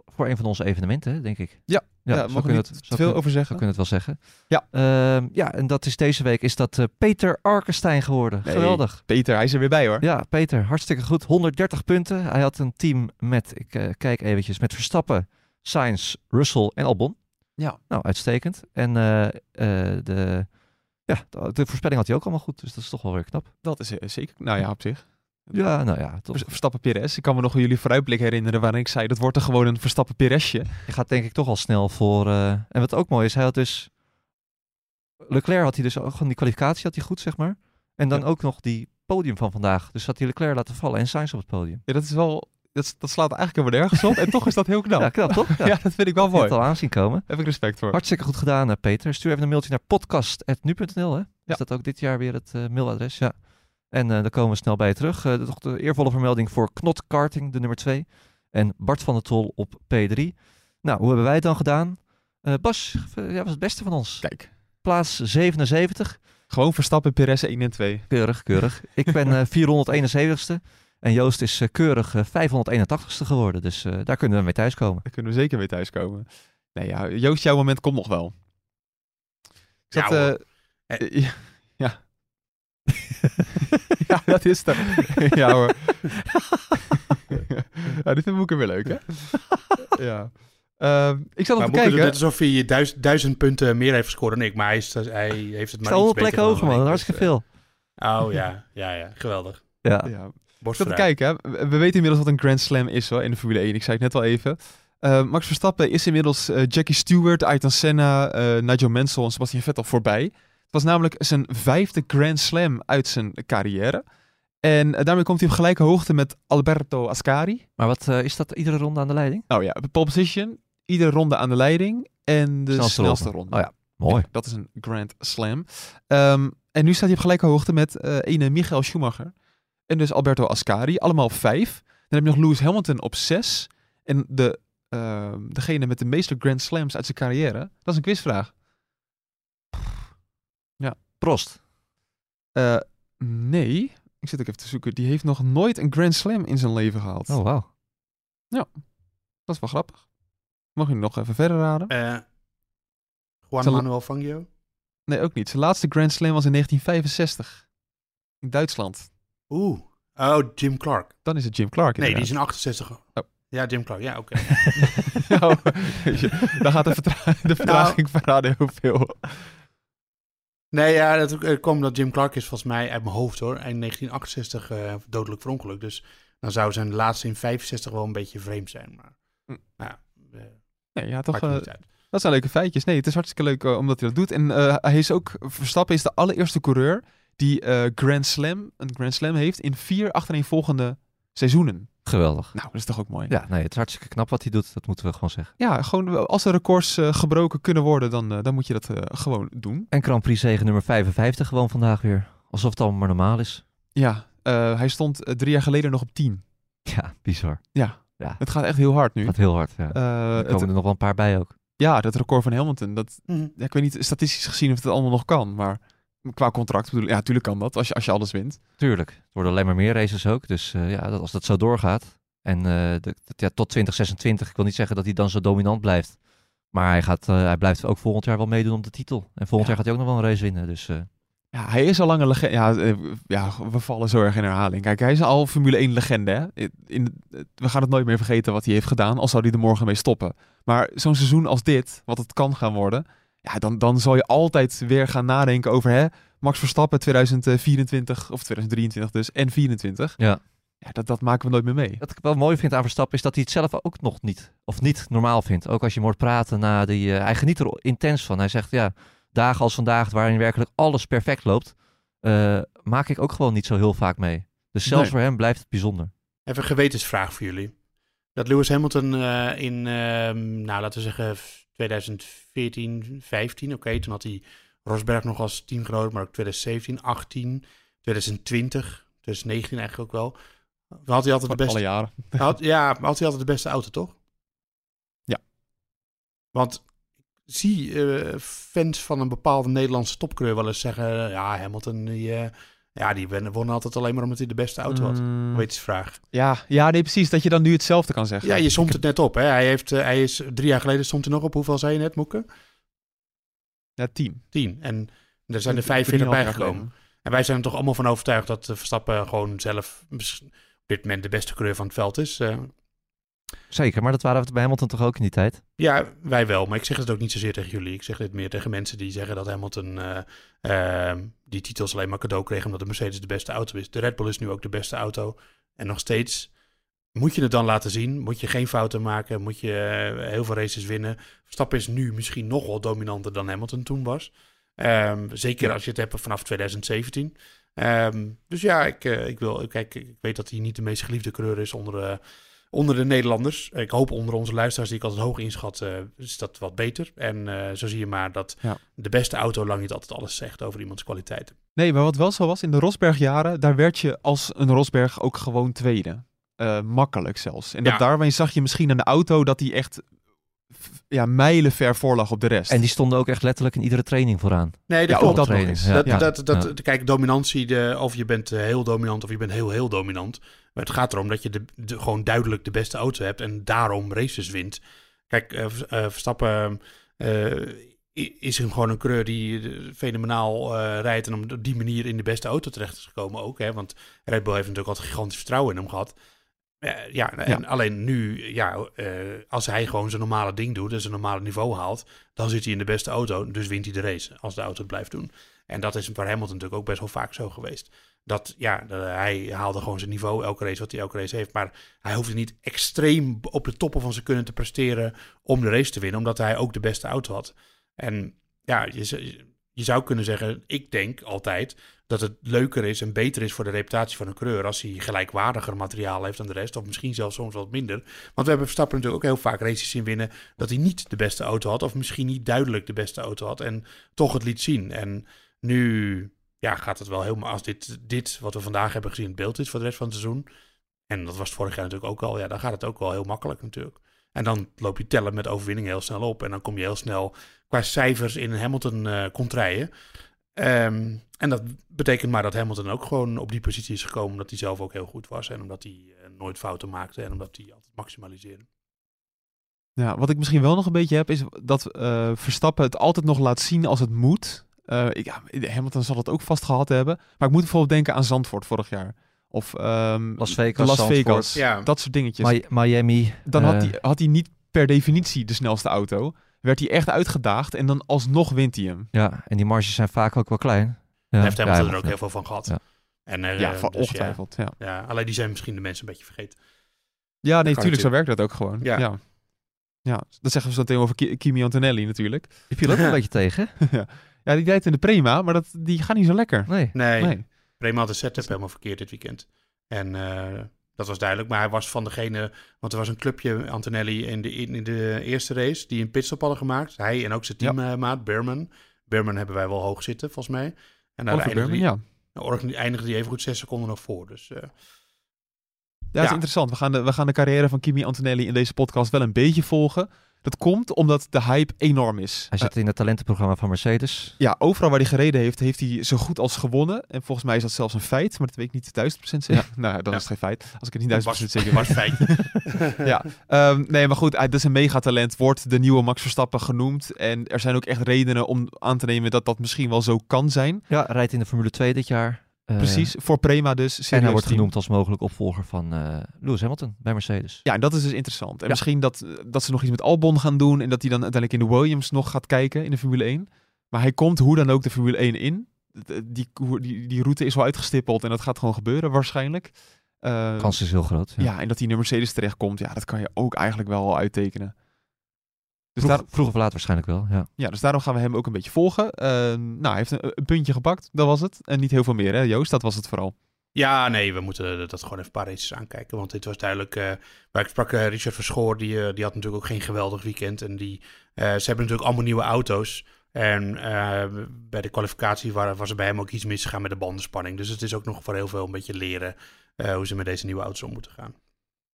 voor een van onze evenementen, denk ik. Ja, ja, zo mogen we kunnen het- veel kun- over zeggen. kunnen we het wel zeggen. Ja. Ehm, ja, en dat is deze week is dat eh, Peter Arkenstein geworden. Nee. Geweldig. Peter, hij is er weer bij hoor. Ja, Peter, hartstikke goed. 130 punten. Hij had een team met, ik eh, kijk eventjes, met Verstappen, Sainz, Russell en Albon. Ja. Nou, uitstekend. En eh, eh, de, ja, de, de voorspelling had hij ook allemaal goed, dus dat is toch wel weer knap. Dat is zeker. Nou ja, op zich. Ja, nou ja, toch. Vers- Verstappen Perez. Ik kan me nog jullie vooruitblik herinneren waarin ik zei dat wordt er gewoon een Verstappen Perezje. Je gaat denk ik toch al snel voor. eh, en wat ook mooi is, hij had dus. Leclerc had hij dus ook gewoon die kwalificatie had hij goed, zeg maar. En dan Ja. ook nog die podium van vandaag. Dus had hij Leclerc laten vallen en Sainz op het podium. Ja, dat is wel. Dat, dat slaat eigenlijk helemaal nergens op. en toch is dat heel knap. Ja, knap toch? Ja, dat vind ik wel mooi. het al aanzien komen. Heb ik respect voor. Hartstikke goed gedaan, eh, Peter. Stuur even een mailtje naar podcast.nu.nl. Hè? Ja. Is dat ook dit jaar weer het eh, mailadres? Ja. En eh dan komen we snel bij je terug. Eh, toch de eervolle vermelding voor Knot Karting, de nummer 2. En Bart van der Tol op P3. Nou, hoe hebben wij het dan gedaan? Eh, Bas, eh, ja, was het beste van ons. Kijk, Plaats 77. gewoon Verstappen Perez 1 en 2. Keurig, keurig. Ik ben eh 471ste. En Joost is eh, keurig eh, 581ste geworden. Dus eh, daar kunnen we mee thuiskomen. Daar kunnen we zeker mee thuiskomen. Nee, ja, Joost, jouw moment komt nog wel. Ik zat, Ja, hoor. ja. ja. ja, dat is het. ja hoor. ja, dit vind ik ook weer leuk, hè? ja. Ehm, ik zat Maar kijken. net alsof hij duizend, duizend punten meer heeft gescoord dan ik. Maar hij, is, hij heeft het maar sta iets 100 beter plekken hoger, man. ik, Hartstikke dus, veel. eh, Oh ja, ja, ja. Geweldig. Ja. Ja. Ik zat te kijken, hè. we weten inmiddels wat een Grand Slam is hoor, in de Formule 1. Ik zei het net al even. Eh, Max Verstappen is inmiddels eh, Jackie Stewart, Ayrton Senna, eh, Nigel Mansell en Sebastian Vettel voorbij. Het was namelijk zijn vijfde Grand Slam uit zijn carrière. En eh, daarmee komt hij op gelijke hoogte met Alberto Ascari. Maar wat eh, is dat iedere ronde aan de leiding? Nou ja, pole position, iedere ronde aan de leiding en de snelste, Snelste ronde. Oh ja, mooi. Ja, dat is een Grand Slam. Ehm, en nu staat hij op gelijke hoogte met eh ene Michael Schumacher. En dus Alberto Ascari, allemaal vijf. Dan heb je nog Lewis Hamilton op zes. En de, ehm, degene met de meeste Grand Slams uit zijn carrière. Dat is een quizvraag. Prost. Eh, nee, ik zit ook even te zoeken. Die heeft nog nooit een Grand Slam in zijn leven gehad. Oh, wauw. Dat is wel grappig. Mag je nog even verder raden? Eh, Juan Manuel Fangio. Nee, ook niet. Zijn laatste Grand Slam was in 1965. In Duitsland. Oeh. Oh, Jim Clark. Dan is het Jim Clark Nee, die is in 68. Oh. Ja, Jim Clark. Ja, oké. Nou, dan gaat de, vertra- de vertraging verraden heel veel. Nee, ja, dat kwam dat Jim Clark is volgens mij uit mijn hoofd hoor. In 1968 eh, dodelijk verongeluk. Dus dan zou zijn laatste in 65 wel een beetje vreemd zijn. Maar Hm. nou, ja, eh, Nee, ja, toch, eh, dat zijn leuke feitjes. Nee, het is hartstikke leuk omdat hij dat doet. En hij is ook, Verstappen is de allereerste coureur die Grand Slam, een Grand Slam heeft in vier achtereenvolgende seizoenen. Geweldig. Nou, dat is toch ook mooi. Ja, nee, het is hartstikke knap wat hij doet. Dat moeten we gewoon zeggen. Ja, gewoon als er records eh, gebroken kunnen worden, dan, eh, dan moet je dat eh, gewoon doen. En Grand Prix zegen nummer 55 gewoon vandaag weer. Alsof het allemaal maar normaal is. Ja, eh, hij stond drie jaar geleden nog op 10. Ja, bizar. Ja, Ja. het gaat echt heel hard nu. Gaat heel hard, ja. Eh, er komen het- er nog wel een paar bij ook. ja, dat record van Hamilton, dat, Mhm. ja, ik weet niet statistisch gezien of het allemaal nog kan, maar qua contract bedoel ik, ja, natuurlijk kan dat als je, als je alles wint. Tuurlijk. Het worden alleen maar meer races ook. Dus eh, ja, dat, als dat zo doorgaat. En eh, de, de- ja, tot 2026. Ik wil niet zeggen dat hij dan zo dominant blijft. Maar hij, gaat, eh, hij blijft ook volgend jaar wel meedoen om de titel. En volgend Ja. jaar gaat hij ook nog wel een race winnen. Dus Ja, hij is al lang een legende. Ja, ja, we vallen zo erg in herhaling. Kijk, hij is al Formule 1 legende. Hè? In, we gaan het nooit meer vergeten wat hij heeft gedaan, al zou hij er morgen mee stoppen. Maar zo'n seizoen als dit, wat het kan gaan worden, ja, dan, dan zal je altijd weer gaan nadenken over hè, Max Verstappen 2024 of 2023 dus en 24. Ja. ja dat, dat maken we nooit meer mee. wat ik wel mooi vind aan Verstappen is dat hij het zelf ook nog niet, of niet normaal vindt. Ook als je hem hoort praten na die, eh, hij geniet er intens van. Hij zegt ja, dagen als vandaag waarin werkelijk alles perfect loopt, eh, maak ik ook gewoon niet zo heel vaak mee. Dus zelfs Nee. voor hem blijft het bijzonder. Even een gewetensvraag voor jullie. Dat Lewis Hamilton eh, in, ehm, nou laten we zeggen, 2014, 15, oké, toen had hij Rosberg nog als teamgenoot, maar ook 2017, 18, 2020, 2019 eigenlijk ook wel. Had hij altijd de beste, alle jaren. had, ja, had hij altijd de beste auto, toch? Ja. Want ik zie eh, fans van een bepaalde Nederlandse topcoureur wel eens zeggen, ja, Hamilton, die, eh, ja, die wen- won altijd alleen maar omdat hij de beste auto had. Mm, Gewetensvraag. ja, ja, nee, precies. Dat je dan nu hetzelfde kan zeggen. Ja, je somt het net op. Hè? Hij, heeft, eh, hij is drie jaar geleden stond hij nog op. Hoeveel zei je net, Moeke? Ja, tien. Tien. En er zijn er Drie- 45 drieënhalf jaar bijgekomen. geleden. En wij zijn er toch allemaal van overtuigd dat eh, Verstappen gewoon zelf op dit moment de beste coureur van het veld is. Eh, Zeker, maar dat waren we bij Hamilton toch ook in die tijd? ja, wij wel. Maar ik zeg het ook niet zozeer tegen jullie. Ik zeg dit meer tegen mensen die zeggen dat Hamilton eh, eh, die titels alleen maar cadeau kreeg omdat de Mercedes de beste auto is. De Red Bull is nu ook de beste auto. En nog steeds moet je het dan laten zien. Moet je geen fouten maken. Moet je eh, heel veel races winnen. Verstappen is nu misschien nog wel dominanter dan Hamilton toen was. Ehm, zeker als je het hebt vanaf 2017. Ehm, dus ja, ik, ik, wil, kijk, ik weet dat hij niet de meest geliefde coureur is onder, onder de Nederlanders. Ik hoop onder onze luisteraars, die ik altijd hoog inschat, eh, is dat wat beter. En eh, zo zie je maar dat Ja. de beste auto lang niet altijd alles zegt over iemands kwaliteiten. Nee, maar wat wel zo was, in de Rosberg-jaren, daar werd je als een Rosberg ook gewoon tweede. Eh, makkelijk zelfs. En dat Ja. daarmee zag je misschien aan de auto dat hij echt ja, mijlenver voorlag op de rest. En die stonden ook echt letterlijk in iedere training vooraan. Nee, dat Ja, ook dat nog ja. Dat, Ja. dat, dat, Ja. Kijk, dominantie, de, of je bent eh, heel dominant of je bent heel, heel dominant. Maar het gaat erom dat je de, de- gewoon duidelijk de beste auto hebt en daarom races wint. Kijk, eh, eh, Verstappen eh, is een, gewoon een coureur die fenomenaal eh, rijdt en op die manier in de beste auto terecht is gekomen ook. Hè? Want Red Bull heeft natuurlijk altijd gigantisch vertrouwen in hem gehad. Eh, ja, en alleen nu, ja, eh, als hij gewoon zijn normale ding doet en zijn normale niveau haalt, dan zit hij in de beste auto, dus wint hij de race als de auto het blijft doen. En dat is voor Hamilton natuurlijk ook best wel vaak zo geweest. Dat, ja, de- hij haalde gewoon zijn niveau elke race wat hij elke race heeft. Maar hij hoefde niet extreem op de toppen van zijn kunnen te presteren om de race te winnen, omdat hij ook de beste auto had. En ja, je, je zou kunnen zeggen, ik denk altijd dat het leuker is en beter is voor de reputatie van een coureur als hij gelijkwaardiger materiaal heeft dan de rest, of misschien zelfs soms wat minder. Want we hebben Verstappen natuurlijk ook heel vaak races zien winnen dat hij niet de beste auto had, of misschien niet duidelijk de beste auto had en toch het liet zien. En nu ja, gaat het wel helemaal als dit, dit wat we vandaag hebben gezien het beeld is voor de rest van het seizoen. En dat was vorig jaar natuurlijk ook al. Ja, dan gaat het ook wel heel makkelijk natuurlijk. En dan loop je tellen met overwinningen heel snel op. En dan kom je heel snel qua cijfers in Hamilton rijden. Ehm, en dat betekent maar dat Hamilton ook gewoon op die positie is gekomen. Omdat hij zelf ook heel goed was. En omdat hij eh, nooit fouten maakte. En omdat hij altijd maximaliseerde. Ja, wat ik misschien wel nog een beetje heb, is dat eh, Verstappen het altijd nog laat zien als het moet. Eh, ik, ja, Hamilton zal het ook vast gehad hebben. Maar ik moet bijvoorbeeld denken aan Zandvoort vorig jaar. Of ehm, Las Vegas, Las. Vegas. Ja. Dat soort dingetjes. Mi- Miami. dan had, hij, had hij niet per definitie de snelste auto. Werd hij echt uitgedaagd en dan alsnog wint hij hem. Ja, en die marges zijn vaak ook wel klein. Ja, Daar heeft Hamilton ja, er ook heel veel van gehad. Ja. En, eh, ja, van dus ja, ongetwijfeld. Ja, ja, alleen die zijn misschien de mensen een beetje vergeten. ja nee, natuurlijk, zo werkt dat ook gewoon. Ja. Ja. ja. dat zeggen we zo meteen over Ki- Kimi Antonelli natuurlijk. Die viel ook een beetje tegen. Ja, die rijdt in de Prema, maar dat, die gaat niet zo lekker. Nee. Nee, Nee. Prema had de setup helemaal verkeerd dit weekend. En eh, dat was duidelijk. Maar hij was van degene... Want er was een clubje, Antonelli, in de, in de eerste race... die een pitstop hadden gemaakt. Hij en ook zijn teammaat, Berman. Berman hebben wij wel hoog zitten, volgens mij. En daar Oliver eindigde, Berman, ja. nou, eindigde even goed zes seconden nog voor. Dus eh, Ja, dat is Ja. interessant. We gaan, de, we gaan de carrière van Kimi Antonelli in deze podcast wel een beetje volgen. Dat komt omdat de hype enorm is. Hij zit in het talentenprogramma van Mercedes. ja, overal waar hij gereden heeft, heeft hij zo goed als gewonnen. En volgens mij is dat zelfs een feit, maar dat weet ik niet duizend procent zeker. nou, dan Ja. is het geen feit. Als ik het niet dat duizend was, procent zeker was weet. feit. ja, Ehm, nee, maar goed, hij dat is een megatalent, wordt de nieuwe Max Verstappen genoemd. En er zijn ook echt redenen om aan te nemen dat dat misschien wel zo kan zijn. Ja, rijdt in de Formule 2 dit jaar. Eh, Precies, voor Prema dus. En hij wordt team. genoemd als mogelijk opvolger van eh, Lewis Hamilton bij Mercedes. Ja, en dat is dus interessant. En Ja. misschien dat, dat ze nog iets met Albon gaan doen en dat hij dan uiteindelijk in de Williams nog gaat kijken in de Formule 1. Maar hij komt hoe dan ook de Formule 1 in. Die, die, die route is wel uitgestippeld en dat gaat gewoon gebeuren waarschijnlijk. De kans is heel groot. Ja. ja. en dat hij in de Mercedes terechtkomt, ja, dat kan je ook eigenlijk wel uittekenen. Dus, Vroeg, daar, vroeg of laat waarschijnlijk wel. Ja. ja, dus daarom gaan we hem ook een beetje volgen. Eh, nou, hij heeft een, een puntje gepakt, dat was het. En niet heel veel meer, hè Joost? Dat was het vooral. Ja, nee, we moeten dat gewoon even een paar races aankijken. Want dit was duidelijk. eh waar ik sprak, eh, Richard Verschoor, die, eh, die had natuurlijk ook geen geweldig weekend. En die, eh, ze hebben natuurlijk allemaal nieuwe auto's. En eh, bij de kwalificatie wa- was er bij hem ook iets misgegaan met de bandenspanning. Dus het is ook nog voor heel veel een beetje leren eh, hoe ze met deze nieuwe auto's om moeten gaan.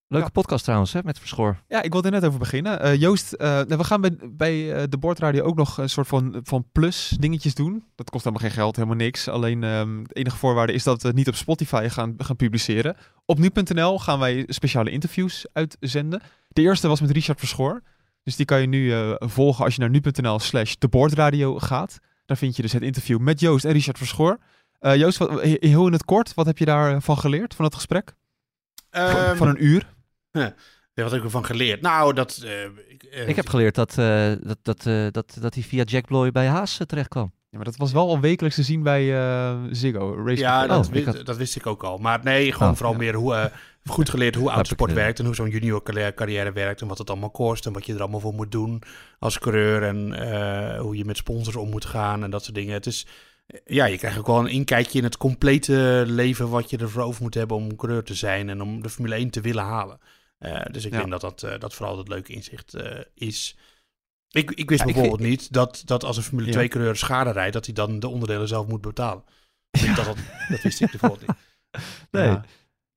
Leuke Ja. podcast trouwens, hè, met Verschoor. Ja, ik wilde er net over beginnen. Eh, Joost, eh, we gaan bij, bij eh, de Bordradio ook nog een soort van, van plus dingetjes doen. Dat kost helemaal geen geld, helemaal niks. Alleen ehm de enige voorwaarde is dat we het niet op Spotify gaan, gaan publiceren. Op nu.nl gaan wij speciale interviews uitzenden. De eerste was met Richard Verschoor. Dus die kan je nu eh, volgen als je naar nu.nl slash de Bordradio gaat. Daar vind je dus het interview met Joost en Richard Verschoor. Eh, Joost, wat, he- heel in het kort, wat heb je daarvan geleerd, van het gesprek? Van- Ehm, van een uur? Ja, wat heb ik ervan geleerd? Nou, dat... eh, ik, eh, Ik heb geleerd dat, eh, dat, dat, eh, dat, dat hij via Jack Bloy bij Haas terecht kwam. Ja, maar dat was wel al wekelijks te zien bij eh, Ziggo. Race Ja, dat, Oh, wist, ik had- dat wist ik ook al. Maar nee, gewoon Oh, vooral ja. meer hoe, goed geleerd hoe autosport ik, werkt en hoe zo'n junior carrière- carrière werkt en wat het allemaal kost en wat je er allemaal voor moet doen als coureur en eh, hoe je met sponsors om moet gaan en dat soort dingen. Het is, ja, je krijgt ook wel een inkijkje in het complete leven wat je ervoor over moet hebben om coureur te zijn en om de Formule 1 te willen halen. Eh, dus ik Ja. denk dat dat, eh, dat vooral het leuke inzicht eh, is. Ik, ik wist Ja, ik bijvoorbeeld niet dat, dat als een Formule Ja. 2 coureur schade rijdt, dat hij dan de onderdelen zelf moet betalen. Dat, dat, dat wist ik bijvoorbeeld niet. Nee.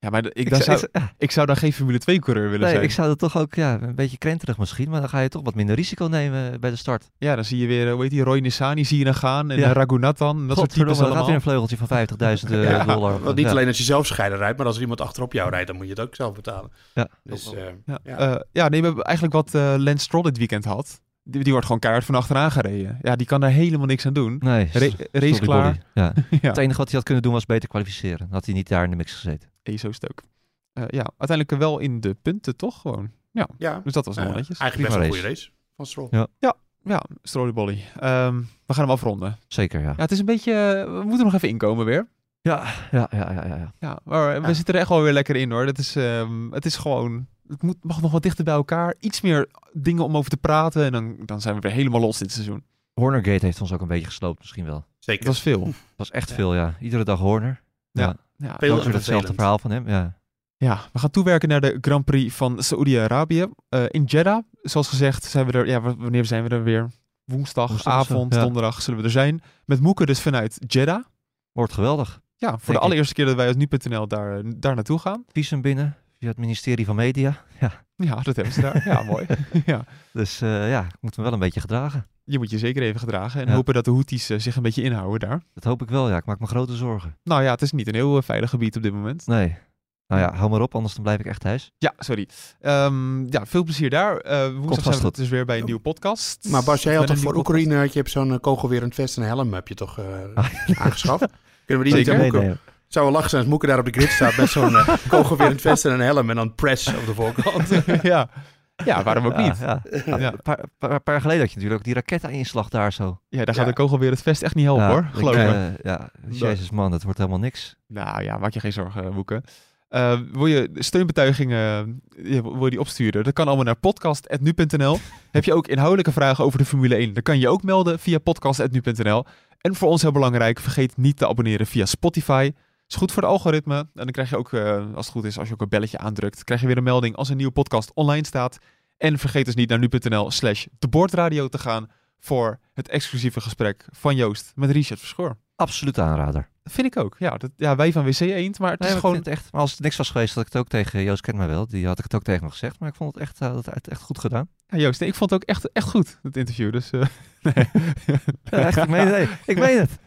Ja. Maar ik, Ik dan zou- ik zou dan geen Formule 2-coureur willen Nee, zijn. ik zou dat toch ook ja, een beetje krenterig misschien, maar dan ga je toch wat minder risico nemen bij de start. Ja, dan zie je weer, eh, hoe heet die, Roy Nissani zie je dan gaan. En Ja. ja. Raghunathan, en dat soort types dan gaat allemaal. weer een vleugeltje van 50.000 eh, Ja, dollar. want niet Ja. alleen als je zelf scheiden rijdt, maar als er iemand achterop jou rijdt, dan moet je het ook zelf betalen. Ja. Dus, eh, Ja, Ja. ja. ja nee, we hebben eigenlijk wat eh Lance Stroll dit weekend had. Die, die wordt gewoon keihard van achteraan gereden. Ja, die kan daar helemaal niks aan doen. Nee, Ra- race klaar. Ja. ja, Het enige wat hij had kunnen doen was beter kwalificeren. Dan had hij niet daar in de mix gezeten. Zo stuk. Eh, ja, uiteindelijk wel in de punten toch gewoon. Ja, ja, dus dat was nog wel netjes. eigenlijk Prima best wel een goede race van Stroll. Ja. Ja, Strolly Bolly. Ehm, we gaan hem afronden. Zeker, ja. Ja, het is een beetje... eh, we moeten nog even inkomen weer. Ja, ja, ja, ja. ja, ja. Ja, maar we Ja. zitten er echt wel weer lekker in hoor. Dat is, ehm, het is gewoon... Het moet, mag nog wat dichter bij elkaar. Iets meer dingen om over te praten. En dan, dan zijn we weer helemaal los dit seizoen. Hornergate heeft ons ook een beetje gesloopt misschien wel. Zeker. Het was veel. was echt Ja. veel, ja. Iedere dag Horner. Ja. Ja. Veel Dat hetzelfde verhaal van hem, ja. Ja, we gaan toewerken naar de Grand Prix van Saoedi-Arabië. Eh, in Jeddah, zoals gezegd, zijn we er. Ja, wanneer zijn we er weer? Woensdag, Woensdag avond, ja. donderdag zullen we er zijn. Met Moeke dus vanuit Jeddah. Wordt geweldig. Ja, voor de allereerste keer dat wij als nu.nl daar, daar naartoe gaan. Visum binnen via het ministerie van Media. Ja. Ja, dat hebben ze daar. Ja, mooi. ja. Dus eh, ja, ik moet me wel een beetje gedragen. Je moet je zeker even gedragen en Ja. hopen dat de Houthis eh, zich een beetje inhouden daar. Dat hoop ik wel, ja. Ik maak me grote zorgen. Nou ja, het is niet een heel eh, veilig gebied op dit moment. Nee. Nou ja, hou maar op, anders dan blijf ik echt thuis. Ja, sorry. Ehm, ja, veel plezier daar. Eh woensdag vast zijn we dus weer bij een nieuwe podcast. Maar Bas, jij had toch voor podcast. Oekraïne je hebt zo'n kogelwerend vest en een helm heb je toch eh, Ah, aangeschaft? Kunnen we die Zeker. niet aan nee. Moeke? Zou wel lachen zijn als Moeke daar op de grid staat met zo'n kogelwerend vest en een helm en dan press op de voorkant. ja. Ja, waarom ook Ja, niet? Ja, Ja. Een paar, paar, paar jaar geleden had je natuurlijk ook die raketinslag daar zo. Ja, daar gaat Ja. de kogel weer het vest echt niet helpen ja, hoor, ik, geloof me. eh, ja, jezus man, dat wordt helemaal niks. Nou ja, maak je geen zorgen, Boeken. Eh, wil je steunbetuigingen eh, wil je die opsturen? Dat kan allemaal naar podcast.nu.nl. Heb je ook inhoudelijke vragen over de Formule 1? Dan kan je je ook melden via podcast.nu.nl. En voor ons heel belangrijk, vergeet niet te abonneren via Spotify. Is goed voor de algoritme. En dan krijg je ook, eh, als het goed is, als je ook een belletje aandrukt, krijg je weer een melding als een nieuwe podcast online staat. En vergeet dus niet naar nu.nl slash de te gaan voor het exclusieve gesprek van Joost met Richard Verschoor. Absoluut aanrader. Vind ik ook. Ja, dat, ja wij van WC Eend, maar het Nee, is maar gewoon... het echt, maar als het niks was geweest, had ik het ook tegen Joost kent mij wel. Die had ik het ook tegen me gezegd. Maar ik vond het echt, dat het echt goed gedaan. Ja, Joost, nee, ik vond het ook echt, echt goed, het interview. Dus, eh, nee. Ja, echt, ik meen het. ik meen het.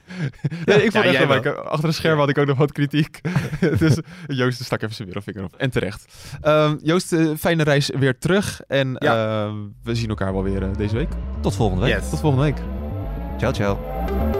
Nee, ik vond Ja, echt achter de scherm had ik ook nog wat kritiek. dus Joost stak even zijn middelvinger op. En terecht. Ehm, Joost, eh, fijne reis weer terug. En Ja. we zien elkaar wel weer deze week. Tot volgende week. Yes. Tot volgende week. Ciao, ciao.